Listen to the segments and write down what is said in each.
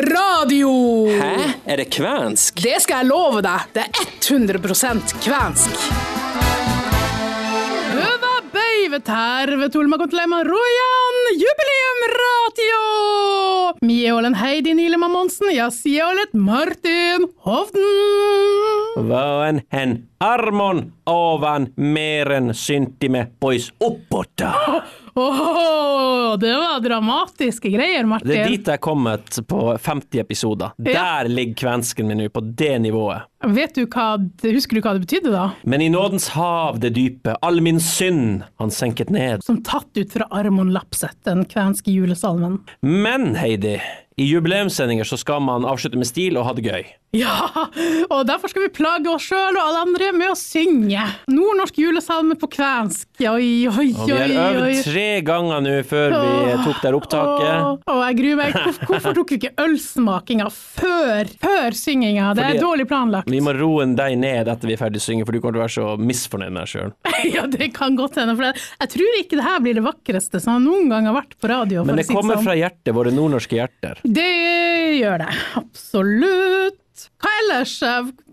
Radio! Hæ? Er det kvensk? Det skal jeg love deg. Det er 100% kvensk. Hyvä päivä, tervetuloa kuuntelemaan Rojan jubileumratio! Mie olen Heidi Nilema Monsen ja sinä olet Martin Hovden. Vaan hän armon ovan meren syntimme pois uppåtta. Åh, det var dramatiske greier, Martin. Det er dit jeg er kommet på 50 episoder. Der ligger kvensken min nå, på det nivået. Vet du hva, Husker du hva det betydde, da? Men i nådens hav det dype, all min synd han senket ned. Som tatt ut fra Armon Lapset, den kvenske julesalmen. Men Heidi, i jubileumssendinger så skal man avslutte med stil og ha det gøy. Ja, og derfor skal vi plage oss sjøl og alle andre med å synge. Nordnorsk julesalme på kvensk. Oi, oi, Og vi har oi, oi. øvd tre ganger nå før vi tok der opptaket. Åh, jeg gruer meg. Hvorfor, hvorfor tok vi ikke ølsmakinga før, før synginga? Det er Fordi- dårlig planlagt. Vi må roe deg ned etter vi er ferdig å synge, for du kommer til å være så misfornøyd med deg sjøl. ja, det kan godt hende. For jeg, jeg tror ikke det her blir det vakreste som noen gang har vært på radio. Men det kommer sånn. fra hjertet, våre nordnorske hjerter. Det gjør det. Absolutt. Hva ellers?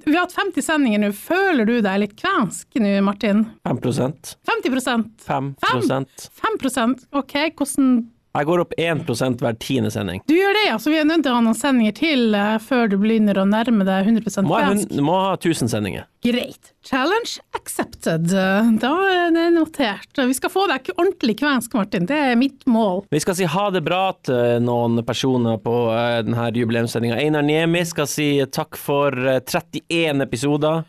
Vi har hatt 50 sendinger nå. Føler du deg litt kvensk nå, Martin? 5% 50% 5% 5% OK, hvordan Jeg går opp 1% hver tiende sending. Du gjør det, ja. Så vi er nødt til å ha noen sendinger til eh, før du begynner å nærme deg 100 Må, kvensk. hun- må ha 1000 sendinger. Greit. Challenge accepted. Da er det notert. Vi skal få deg ordentlig kvensk, Martin. Det er mitt mål. Vi skal si ha det bra til noen personer på eh, denne jubileumssendinga. Einar Niemi skal si takk for eh, 31 episoder.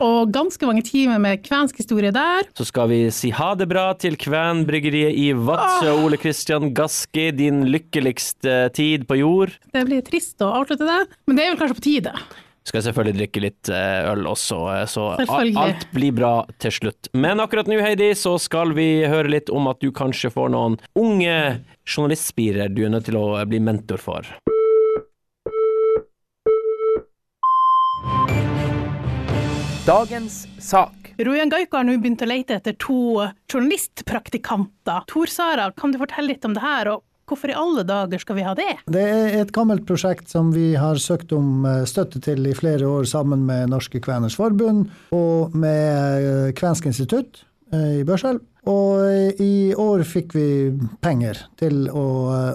Og ganske mange timer med kvensk historie der. Så skal vi si ha det bra til Kvenbryggeriet i Vadsø. Ole Kristian Gaski, din lykkeligste tid på jord. Det blir trist å avslutte det, men det er vel kanskje på tide. Skal selvfølgelig drikke litt eh, øl også, eh, så alt blir bra til slutt. Men akkurat nå, Heidi, så skal vi høre litt om at du kanskje får noen unge journalistspirer du er nødt til å eh, bli mentor for. Dagens sak. Rojan Gaiko har nå begynt å lete etter to journalistpraktikanter. Tor Sara, kan du fortelle litt om det her, og hvorfor i alle dager skal vi ha det? Det er et gammelt prosjekt som vi har søkt om eh, støtte til i flere år sammen med Norske Kveners Forbund og med eh, Kvensk institutt eh, i Børselv. Og i år fikk vi penger til å,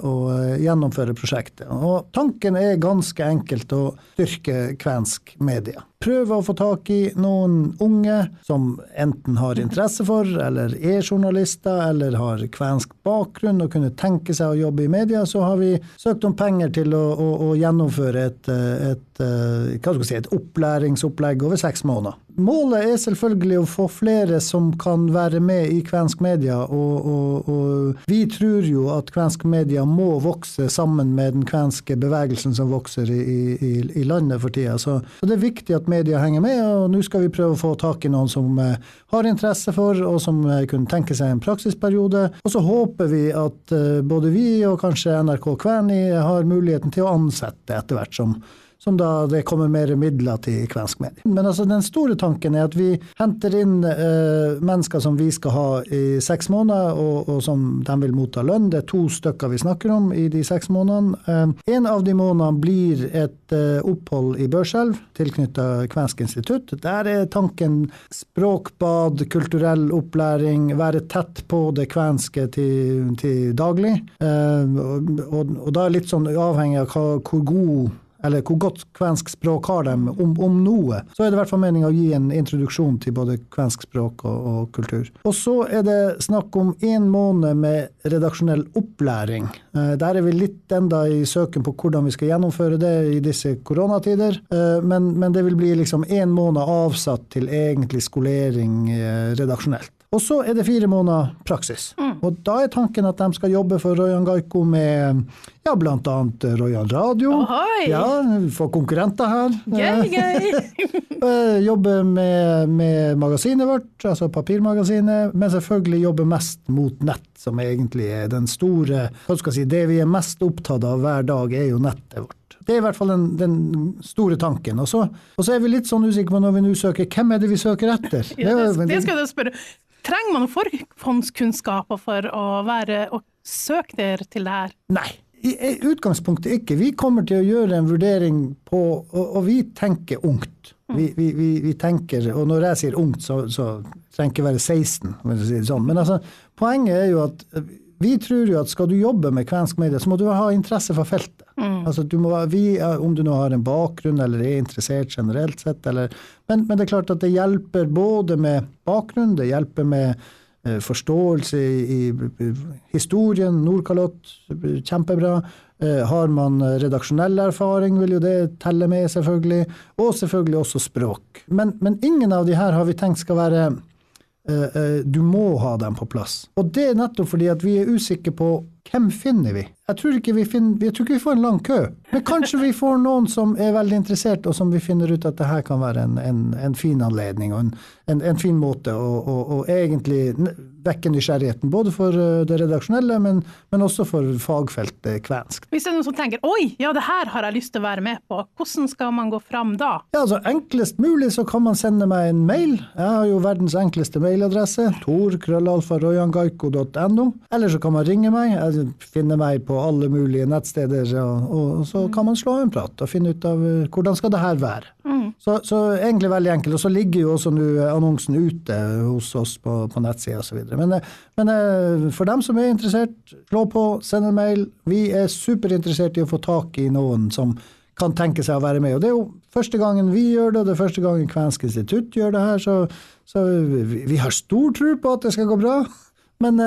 å gjennomføre prosjektet. Og tanken er ganske enkelt å styrke kvensk media. Prøve å få tak i noen unge som enten har interesse for, eller er journalister, eller har kvensk bakgrunn og kunne tenke seg å jobbe i media, så har vi søkt om penger til å, å, å gjennomføre et, eh, et, eh, si, et opplæringsopplegg over seks måneder. Målet er selvfølgelig å få flere som kan være med i kvensk media, og, og, og vi tror jo at kvensk media må vokse sammen med den kvenske bevegelsen som vokser i, i, i landet for tida. Så, så det er viktig at media henger med, og nå skal vi prøve å få tak i noen som eh, har interesse for, og som eh, kunne tenke seg en praksisperiode. Og så håper vi at eh, både vi og kanskje NRK Kvæni har muligheten til å ansette etter hvert som som da det kommer mer midler til kvensk medie. Men altså den store tanken er at vi henter inn eh, mennesker som vi skal ha i seks måneder, og, og som de vil motta lønn. Det er to stykker vi snakker om i de seks månedene. Eh, en av de månedene blir et eh, opphold i Børselv, tilknyttet Kvensk institutt. Der er tanken språkbad, kulturell opplæring, være tett på det kvenske til, til daglig. Eh, og, og da er litt sånn avhengig av hva, hvor god eller hvor godt kvensk språk har de, om, om noe, så er det i hvert fall meninga å gi en introduksjon til både kvensk språk og, og kultur. Og så er det snakk om én måned med redaksjonell opplæring. Eh, der er vi litt enda i søken på hvordan vi skal gjennomføre det i disse koronatider, eh, men, men det vil bli liksom én måned avsatt til egentlig skolering eh, redaksjonelt. Og så er det fire måneder praksis. Og da er tanken at de skal jobbe for Royan Gaiko med ja, annet Royan Radio. Ohoi! Ja, få konkurrenter her. Gøy, gøy! Eh, Jobbe med, med magasinet vårt, altså papirmagasinet, men selvfølgelig jobbe mest mot nett, som egentlig er den store hva skal jeg si, Det vi er mest opptatt av hver dag, er jo nettet vårt. Det er i hvert fall den, den store tanken. Og så, og så er vi litt sånn usikre på når vi nå søker, hvem er det vi søker etter? Ja, det, det skal jeg spørre. Trenger man forhåndskunnskaper for å være og søke dere til det her? Nei, i utgangspunktet ikke. Vi kommer til å gjøre en vurdering på Og, og vi tenker ungt. Vi, vi, vi, vi, tenker, og når jeg sier ungt, så, så trenger ikke være 16, for å si det sånn. Men altså, poenget er jo at vi tror jo at skal du jobbe med kvensk medie, så må du ha interesse for feltet. Mm. Altså, du må, vi, om du nå har en bakgrunn eller er interessert generelt sett, eller, men, men, det er klart at det hjelper både med bakgrunn, det hjelper med eh, forståelse i, i, historien. Nordkalott, kjempebra. Eh, har man redaksjonell erfaring, vil jo det telle med, selvfølgelig. Og selvfølgelig også språk. Men, men ingen av de her har vi tenkt skal være eh, eh, du må ha dem på plass. Og det er nettopp fordi at vi er usikre på hvem finner vi? Jeg tror vi, finner, jeg tror ikke vi får en lang kø. Men kanskje vi får noen som er veldig interessert, og som vi finner ut at det her kan være en, en, en fin anledning og en, en fin måte å egentlig vekke nysgjerrigheten. Både for eh, det redaksjonelle, men, men, også for fagfeltet kvensk. Hvis det er noen som tenker oi, ja det her har jeg lyst til å være med på, hvordan skal man gå fram da? Ja, altså Enklest mulig så kan man sende meg en mail. Jeg har jo verdens enkleste mailadresse. tor.krøllalfa.rojangaiko.no. Eller så kan man ringe meg. Jeg finner meg på alle mulige nettsteder, og, og så kan man slå en prat og finne ut av eh, hvordan skal det her være. Mm. Så, så, egentlig veldig enkelt. Og så ligger jo også nå annonsen ute hos oss på, på nettsida osv. Men, eh, men eh, for dem som er interessert, slå på, send en mail. Vi er superinteressert i å få tak i noen som kan tenke seg å være med. Og Det er jo første gangen vi gjør det, og det er første gangen Kvensk institutt gjør det her. Så, så vi, vi, har stor tro på at det skal gå bra. Men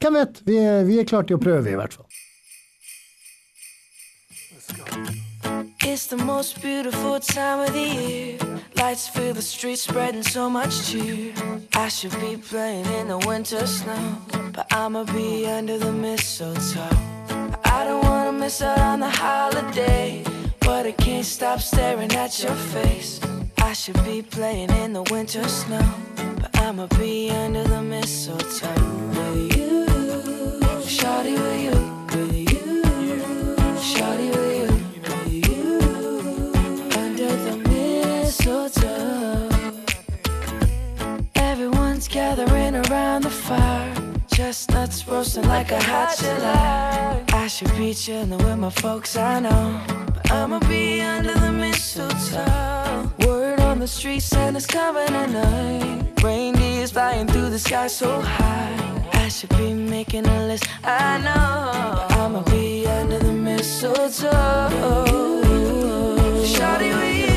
hvem vet? Vi er, vi er klare til å prøve, i hvert fall. It's the most beautiful time of the year. Lights fill the streets, spreading so much cheer. I should be playing in the winter snow, but I'ma be under the mistletoe. I don't wanna miss out on the holiday, but I can't stop staring at your face. I should be playing in the winter snow, but I'ma be under the mistletoe you, shawty with you, with you, shawty with you. gathering around the fire. Chestnuts roasting like a hot July. I should be chilling with my folks, I know. But I'ma be under the mistletoe. Word on the street, Santa's coming at night. Reindeer's flying through the sky so high. I should be making a list, I know. But I'ma be under the mistletoe. Shawty with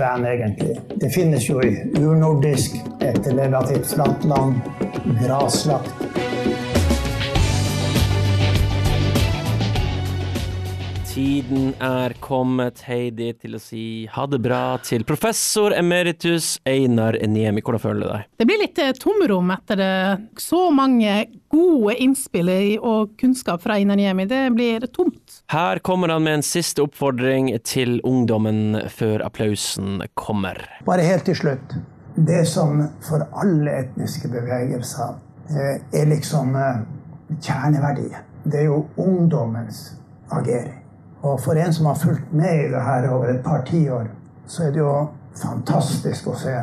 kven egentlig? Det finnes jo i urnordisk, et relativt flatt land, graslagt. Tiden er kommet, Heidi, til å si ha det bra til professor emeritus Einar Niemi. Hvordan føler du deg? Det blir litt eh, tomrom etter det. Så mange gode innspill og kunnskap fra Einar Niemi. Det blir tomt. Her kommer han med en siste oppfordring til ungdommen før applausen kommer. Bare helt til slutt. Det som for alle etniske bevegelser eh, er liksom kjerneverdien, det er jo ungdommens agering. Og for en som har fulgt med i det her over et par tiår, så er det jo fantastisk å se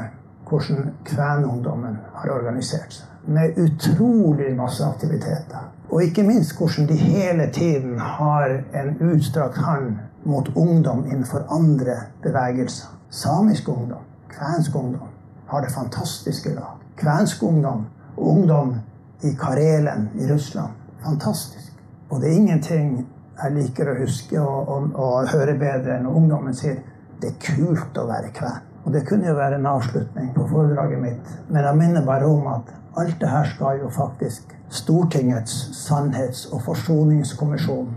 hvordan kvenungdommen har organisert seg. Med utrolig masse aktiviteter. Og ikke minst hvordan de hele tiden har en utstrakt hånd mot ungdom innenfor andre bevegelser. Samisk ungdom, kvensk ungdom har det fantastiske lag. Kvensk ungdom og ungdom i Karelen i Russland. Fantastisk. Og det er ingenting jeg liker å huske og, og, og høre bedre når ungdommen sier det er kult å være kven. Og det kunne jo være en avslutning på foredraget mitt, men jeg minner bare om at alt det her skal jo faktisk Stortingets sannhets- og forsoningskommisjon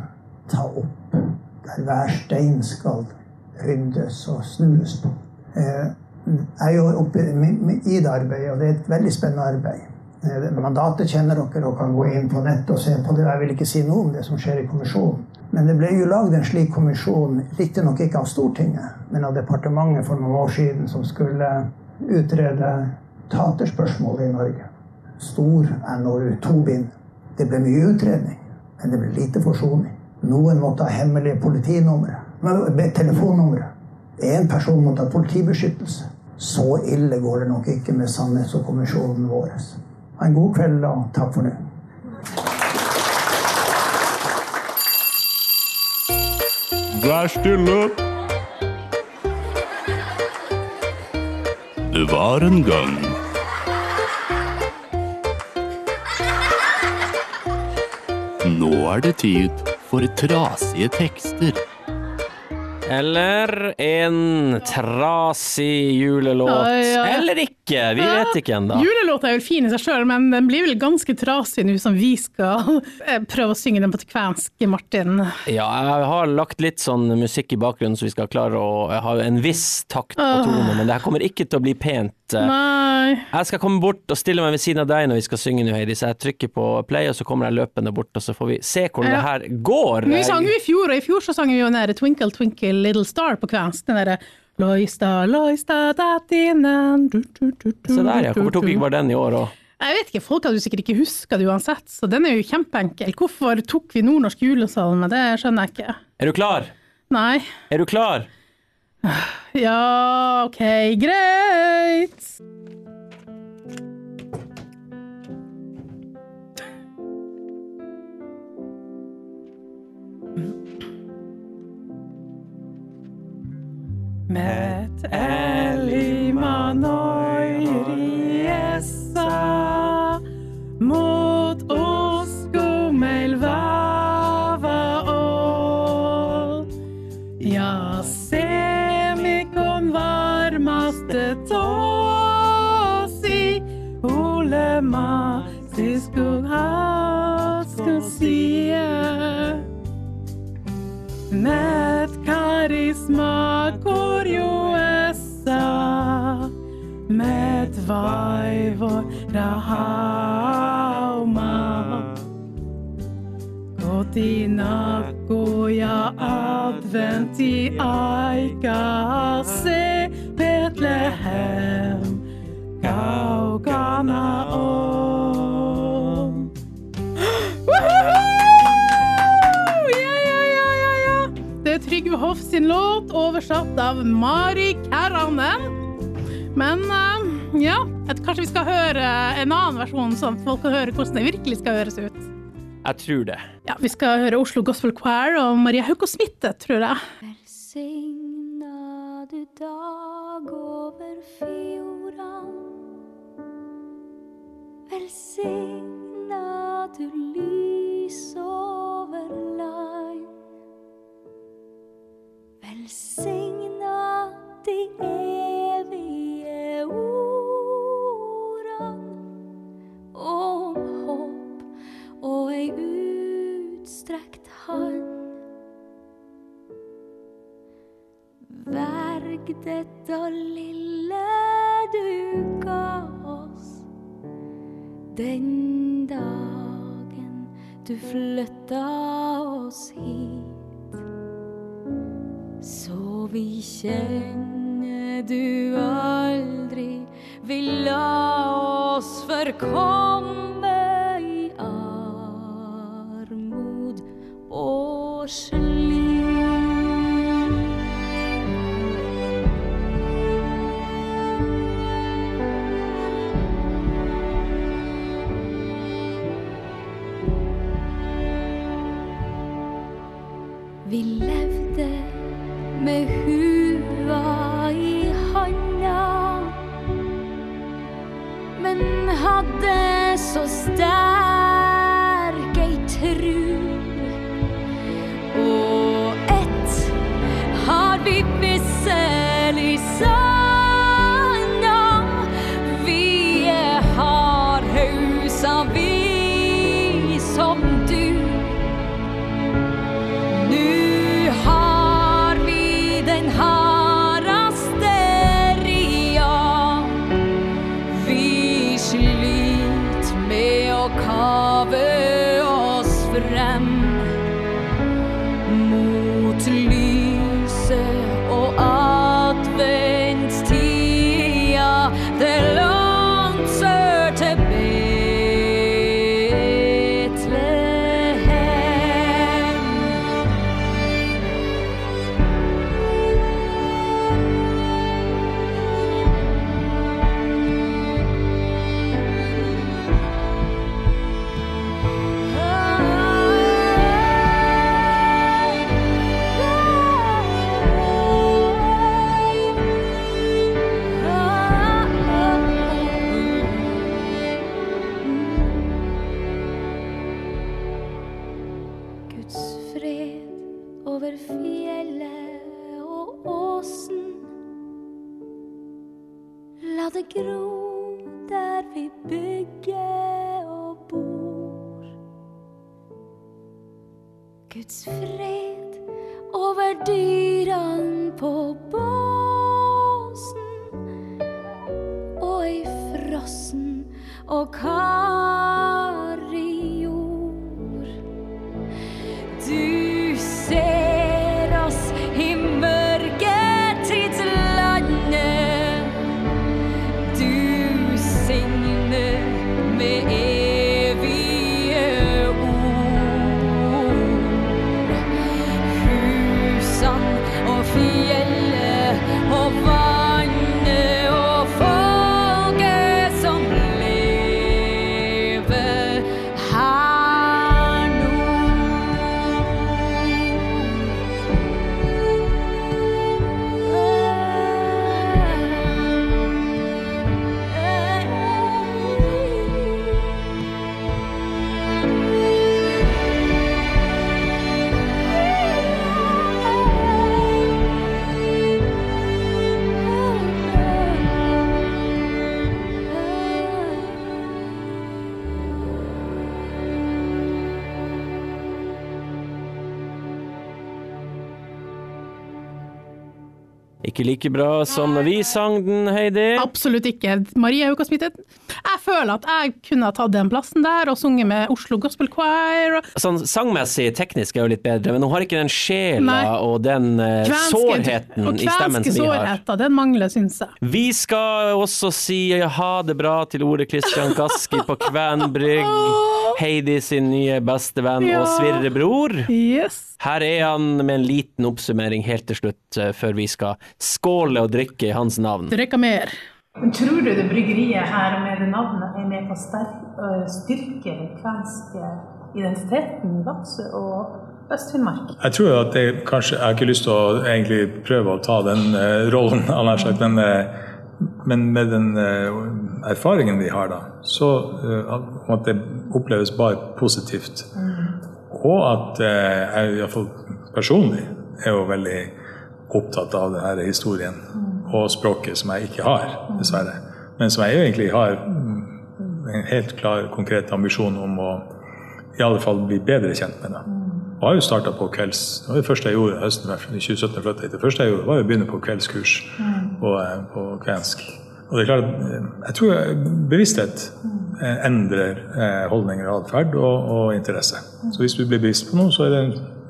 ta opp. Der hver stein skal ryddes og snues på. Eh, Jeg er jo oppe i det arbeidet, og det er et veldig spennende arbeid. Eh, Mandatet kjenner dere og kan gå inn på nett og se på det. Jeg vil ikke si noe om det som skjer i kommisjonen. Men det ble jo lagd en slik kommisjon, riktignok ikke av Stortinget, men av departementet for noen år siden, som skulle utrede taterspørsmålet i Norge. Stor NOU, to bind. Det ble mye utredning, men det ble lite forsoning. Noen måtte ha hemmelige politinumre, telefonnumre. Én person måtte ha politibeskyttelse. Så ille går det nok ikke med Sannhets- og kommisjonen vår. Ha en god kveld, og takk for nå. Vær stille. Det var en gang Nå er det tid for trasige tekster. Eller en trasig julelåt. Oi, oi. Eller ikke, vi vet ikke ennå. Julelåta er vel fin i seg sjøl, men den blir vel ganske trasig nå som vi skal eh, prøve å synge den på kvensk, Martin. Ja, jeg har lagt litt sånn musikk i bakgrunnen, så vi skal klare å ha en viss takt på tonen, men det her kommer ikke til å bli pent. Nei Jeg skal komme bort og stille meg ved siden av deg når vi skal synge nå, Heidi, så jeg trykker på play, og så kommer jeg løpende bort, og så får vi se hvordan Ja. det her går. Vi sang jo i fjor, og i fjor så sang vi jo den derre Twinkle Twinkle Little Star på kvensk. Den derre Loista, loista, datinen Se der, ja. Hvorfor tok vi ikke bare den i år òg? Jeg vet ikke, folk hadde jo sikkert ikke huska det uansett, så den er jo kjempeenkel. Hvorfor tok vi nordnorsk julesalme, det skjønner jeg ikke. Er du klar? Nei. Er du klar? Ja, ok, greit. Met elima Riesa mot oskomeil vava ol. Ja, semikon varmaste tåsi olema siskog haskon sie. Met karisma korjoessa, med vaivor rahauma. Kotinakkoja adventi aika se Betlehem kaukana on. Hoff sin låt, oversatt av Mari Kärranen. Men uh, ja, kanskje vi skal høre en annen versjon, sånn at folk kan høre hvordan det virkelig skal høres ut. Jeg tror det. Ja, Vi skal høre Oslo Gospel Choir og Maria Hauko Smitte, tror jeg. Velsigna du dag over fjordan. Velsigna du lys over land. Velsigna de Vi levde med hua i handa, men hadde så sterk Ikke like bra som når vi sang den, Heidi. Absolutt ikke. Marie er jo ikke smittet. Jeg føler at jeg kunne ha tatt den plassen der og sunget med Oslo Gospel Choir. Sånn sangmessig, teknisk er jo litt bedre, men hun har ikke den sjela Nei. og den eh, Kvenske- sårheten og i stemmen som vi har. sårheter, den mangler, syns jeg. Vi skal også si ha det bra til Ole Kristian Gaski på Kvenbrygg. Heidi sin nye bestevenn Ja. og svirrebror. Yes. Her er han med en liten oppsummering helt til slutt, eh, før vi skal skåle og drikke i hans navn. Drikke mer. Men tror du det bryggeriet her med det navnet er med på å øh, styrke den kvenske identiteten i Vadsø og Øst-Finnmark? Jeg tror at det kanskje, Jeg har ikke lyst til å egentlig prøve å ta den uh, rollen, har sagt, men, uh, men med den uh, erfaringen vi har da, så uh, at det oppleves bare positivt. Og at eh, jeg iallfall personlig er jo veldig opptatt av denne historien og språket som jeg ikke har, dessverre. Men som jeg egentlig har mm, en helt klar, konkret ambisjon om å i alle fall bli bedre kjent med. det. har jo starta på kvelds Det det første jeg gjorde høsten i 2017. flyttet hit. Det første jeg gjorde, var å begynne på kveldskurs på, eh, på kvensk. Og det er klart, eh, Jeg tror bevissthet endrer eh, holdninger og atferd og, og interesse. Så hvis du blir bevisst på noe, så er det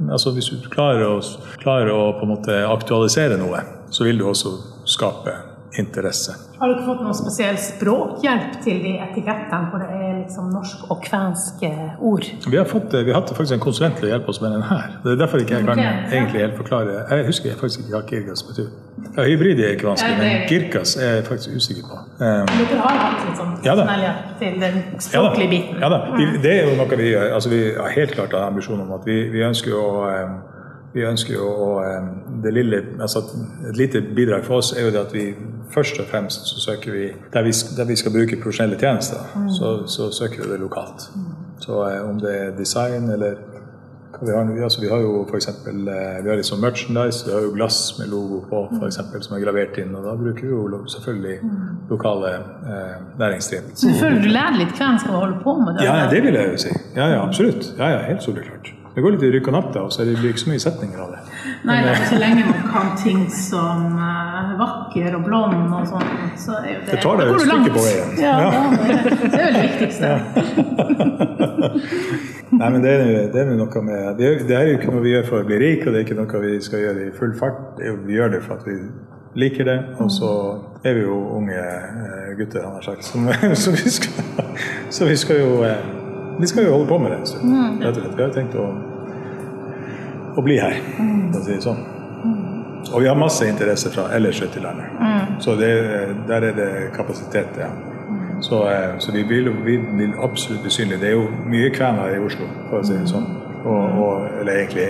altså Hvis du klarer å, klarer å på en måte aktualisere noe, så vil du også skape interesse. Har dere fått noen spesiell språkhjelp til de etikettene hvor det er liksom norsk og kvensk ord? Vi har, fått, vi har hatt faktisk en konsulent til å hjelpe oss med den her. Det er derfor ikke jeg kan egentlig helt forklare Jeg husker faktisk ikke hva kirkas betyr. Ja, hybrid er ikke vanskelig, men kirkas er jeg faktisk usikker på. Um, Dere har hatt litt sånn Ja hjelp til den språklige biten? Ja da. Vi- Det er jo noe vi. Altså, vi har helt klart ambisjon om at vi, vi ønsker å eh, vi ønsker jo å eh, det lille, altså Et lite bidrag for oss er jo det at vi først og fremst så søker vi Der vi, der vi skal bruke profesjonelle tjenester, så, så søker vi det lokalt. Så eh, om det er design eller hva vi har, nå- altså, vi har jo for eksempel, eh, vi har sånn merchandise, vi har jo glass med logo på for eksempel, som er gravert inn. og Da bruker vi jo selvfølgelig lokale eh, næringsdrivende. Så du føler du lærer litt kvensk en skal holde på med det? Ja, det vil jeg jo si. Ja, ja, absolutt. Ja, ja, helt soleklart. Det går litt i rykk og napp, og så det blir ikke så mye setninger av det. Nei, det er så lenge man kan ting som uh, vakker og blond og sånn, så er jo det Det tar deg et stykke på veien. Ja, Ja. ja. det, det er jo det viktigste. Nei, men det er, det er noe med det, er, det er jo ikke noe vi gjør for å bli rik, og det er ikke noe vi skal gjøre i full fart. Vi gjør det for at vi liker det, og så er vi jo unge eh, gutter, han har sagt, som, så, vi skal, så vi skal jo eh, vi skal jo holde på med det en stund. rett og slett. Vi har jo tenkt å, å bli her, for å si det sånn. Og vi har masse interesse fra ellers ute i landet. Så det, der er det kapasitet, ja. Så, eh, så vi, vil, vi vil absolutt bli synlige. Det er jo mye kvener i Oslo, for å si det sånn. Og, og, eller egentlig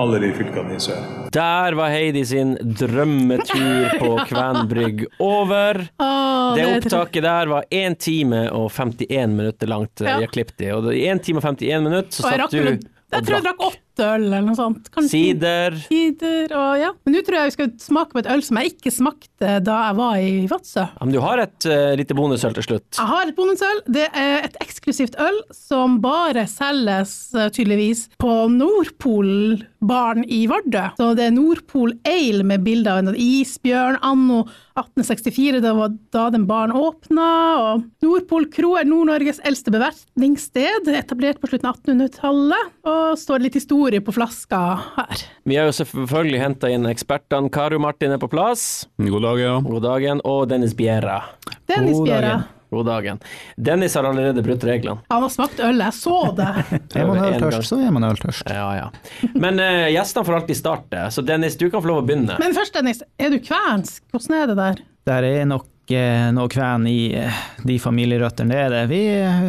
alle de fylkene i sør. Der var Heidi sin drømmetur på Kvenbrygg over. Åh, Det opptaket der var 1 time og 51 minutter langt. eh, Ja. Jeg klippet det. Og i 1 time og 51 minutter så Og satt du Jeg tror jeg drakk åtte øl eller noe sånt. Kanskje sider. sider og ja. Men nå tror jeg vi skal smake på et øl som jeg ikke smakte da jeg var i Vadsø. Ja, men du har et uh, lite bonusøl til slutt. Jeg har et bonusøl. Det er et eksklusivt øl som bare selges uh, tydeligvis på Nordpol-baren i Vardø. Så det er Nordpol Ale med bilde av en isbjørn anno 1864, det var da den baren åpna. Og Nordpol kro er Nord-Norges eldste bevertningssted, etablert på slutten av 1800-tallet. Og står litt historie på flaska her. Vi har jo selvfølgelig henta inn ekspertene. Karo Martin er på plass. God dag, ja. God dagen. Og Dennis Bjerra. Dennis God dagen. God dagen. Dennis har allerede brutt reglene. Han har smakt øl, jeg så det. Er man øltørst, så er man øltørst. Ja, ja. Men uh, gjestene får alltid starte, så Dennis, du kan få lov å begynne. Men først, Dennis, er du kvensk? Hvordan er det der? Der er nok eh, noe kven i eh, de familierøttene, det er det. Vi,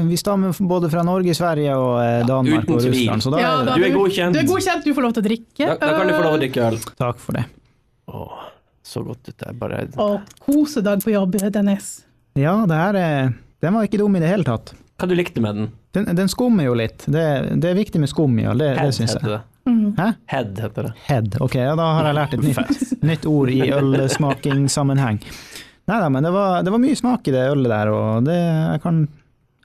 vi stammer både fra Norge, Sverige og eh, Danmark ja, og. Russland, så da Ja, er da det Du er godkjent. Du er godkjent, du får lov til å drikke. Da, da kan du få lov til å drikke øl. Takk for det. Åh, så godt ut. der, bare Og kosedag på jobb, Dennis. Ja, det her er, den var ikke dum i det hele tatt. Hva du likte med den? Den, den skummer jo litt. Det, det er viktig med skum, ja. Det, det Head syns heter jeg. det. Hæ? Head heter det. Head. Ok, ja, da har jeg lært et nytt, nytt ord i ølsmakingssammenheng. Nei da, men det var, det var mye smak i det ølet der, og det, jeg kan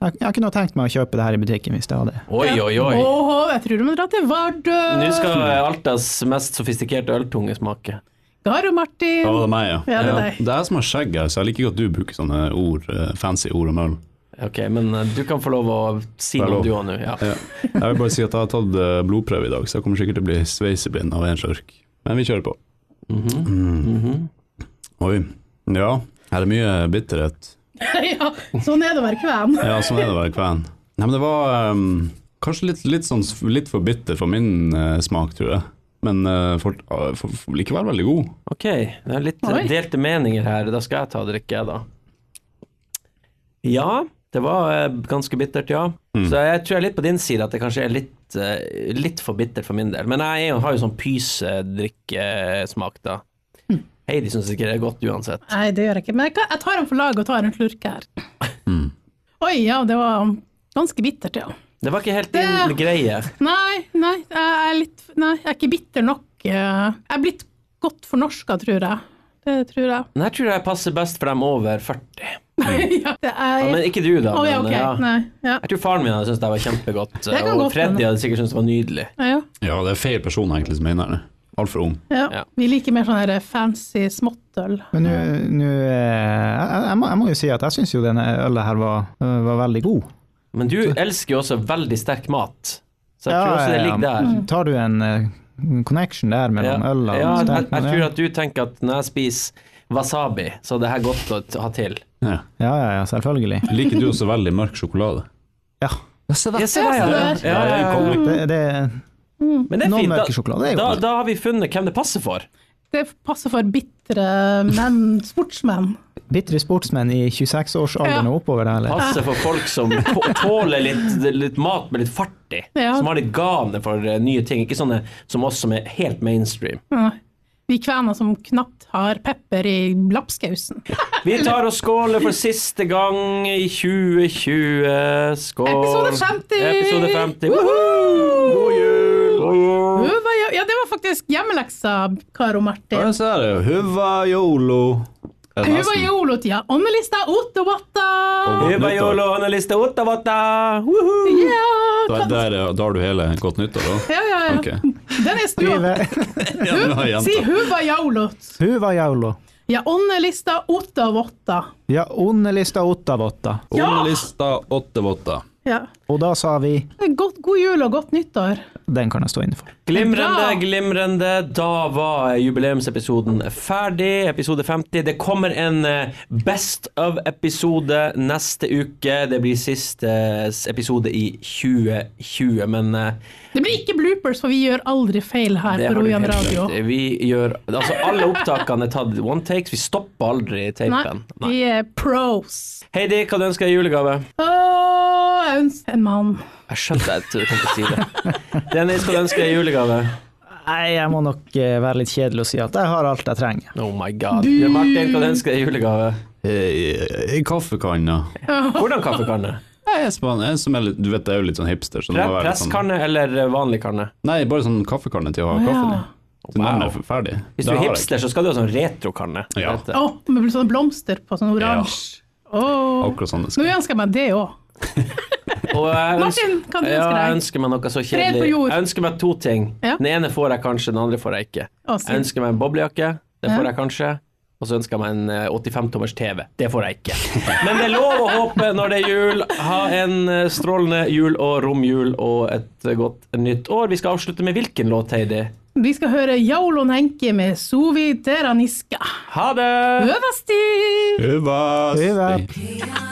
jeg, jeg kunne ha tenkt meg å kjøpe det her i butikken hvis det hadde. Oi, oi, oi. Åh, jeg tror du må dra til Vardø. Nå skal Altas mest sofistikerte øltunge smake. Garo Martin. Ja, det er meg, ja. Ja, det er. Det er jeg som har skjegg her, så jeg liker ikke at du bruker sånne ord, eh, fancy ord om øl. Ok, men eh, du kan få lov å si noe du òg nå. Ja. Ja. Jeg vil bare si at jeg har tatt eh, blodprøve i dag, så jeg kommer sikkert til å bli sveiseblind av en slurk. Men vi kjører på. Mm. Oi. Ja, her er mye bitterhet. ja, sånn er det å være kven. Ja, sånn er det å være kven. Nei, men det var um, kanskje litt, litt, sånn, litt for bitter for min uh, smak, tror jeg. Men uh, for, uh, for, for, likevel veldig god. Ok, det er litt Oi. delte meninger her. Da skal jeg ta og drikke, jeg, da. Ja, det var uh, ganske bittert, ja. Så jeg tror jeg er litt på din side, at det kanskje er litt, eh, litt for bittert for min del. Men jeg har jo sånn pysedrikkesmak, da. Heidi syns ikke det er godt uansett. Nei, det gjør jeg ikke. Men jeg, kan, jeg tar den for laget og tar en slurk her. Oi, ja, det var ganske bittert, ja. Det var ikke helt din Det- greie. Nei, nei, jeg er litt Nei, jeg er ikke bitter nok. eh, Jeg er blitt godt fornorska, tror jeg. Det tror jeg. Den her tror jeg passer best for dem over 40. ja, det er Ja, men ikke du, da. Oh, ja, men, ja. Nei. Ja. Jeg tror faren min hadde syntes det var kjempegodt, Det og godt Freddy hadde sikkert syntes det var nydelig. Ja, ja. Ja, det er feil person egentlig som mener det. Altfor ung. ja. Ja. Vi liker mer sånn her fancy småttøl. Men nå eh, jeg, jeg, må, jeg må jo si at jeg syns jo denne ølet her var, var veldig god. Men du elsker jo også veldig sterk mat, så jeg tror også det ligger der. Tar du en eh, connection der mellom øl og ja, sterk mat? jeg tror at du tenker at når jeg spiser wasabi, så er det her godt å ha til. Ja. Ja, ja, ja, selvfølgelig. Liker du også veldig mørk sjokolade? Ja. Ja, se der, ja. se der. Ja, ja, ja. Det, det, Men det er fint. Da, sjokolade er jo da, da har vi funnet hvem det passer for. Det passer for bitre menn, sportsmenn. Bitre sportsmenn i 26-årsalderen Ja. og oppover eller? Passer for folk som tåler litt, litt mat med litt fart i. Ja. Som har litt gane for eh, nye ting. Ikke sånne som oss som er helt mainstream. Ja. Vi kvener som knapt har pepper i lapskausen. Vi tar og skåler for siste gang i 2020. Skål. Episode 50! Episode 50. Woohoo! God jul! Huva, ja, ja, det var faktisk hjemmeleksa, Karo Martin. Ja, så er det Huva yolo. Nesten? jolot, ja. Åndelista Ottowatta! Hyvä joulu, onnellista uutta vuotta! Ja, Da, der, da har du hele Godt nyttår, da? ja, ja. ja. Okay. Den er stua. Ja, nå har jeg Si Ja huva jolot. Huva jaulo. Ja, åndelista Ottowatta. Ja, onnelista ottavotta. Onnelista åtte votter. Ja. Og da sa vi God, god jul og godt nyttår. den kan jeg stå inne for. Glimrende, glimrende. Da var jubileumsepisoden ferdig. Episode 50. Det kommer en eh, Best of-episode neste uke. Det blir siste eh, episode i 2020, men eh, Det blir ikke bloopers, for vi gjør aldri feil her på Rojan Radio. Vi gjør Altså, alle opptakene er tatt one takes. Vi stopper aldri tapen. Nei. vi er pros. Heidi, hva du ønsker deg i julegave? Åh, jeg ønsker en mann. Jeg skjønte at du kom til å si det. Dennis, hva skal ønske deg i julegave? Nei, jeg må nok eh, være litt kjedelig og si at jeg har alt jeg trenger. Oh my god. Du... Martin, hva du ønsker deg i julegave? Ei kaffekanne. Hvordan kaffekanne? Jeg er spann- som er litt, du vet, jeg er jo litt sånn hipster. Så sånn, Presskanne eller vanlig kanne? nei, bare sånn kaffekanne til å ha kaffen i. Så Wow. er ferdig. Hvis du er hipster, så skal du ha sånn retrokanne. Ja. Oh, med sånne blomster på sånn oransje. Åh, Akkurat sånn det Nå ønsker jeg meg det òg. Og jeg ønsker, Martin, hva du ja, ønsker jeg ønsker meg noe så kjedelig. Jeg ønsker meg to ting. Ja. Den ene får jeg kanskje, den andre får jeg ikke. Å, Jeg ønsker meg en boblejakke. Det Ja. får jeg kanskje. Og så ønsker jeg meg en eh, 85-tommers TV. Det får jeg ikke. Men det er lov å håpe når det er jul. Ha en eh, strålende jul og romjul og et eh, godt nytt år. Vi skal avslutte med hvilken låt, Heidi? Vi skal høre Jaulon Henke med Sovi Teraniska. Ha det! Øvasti! Øvasti! Hyvä.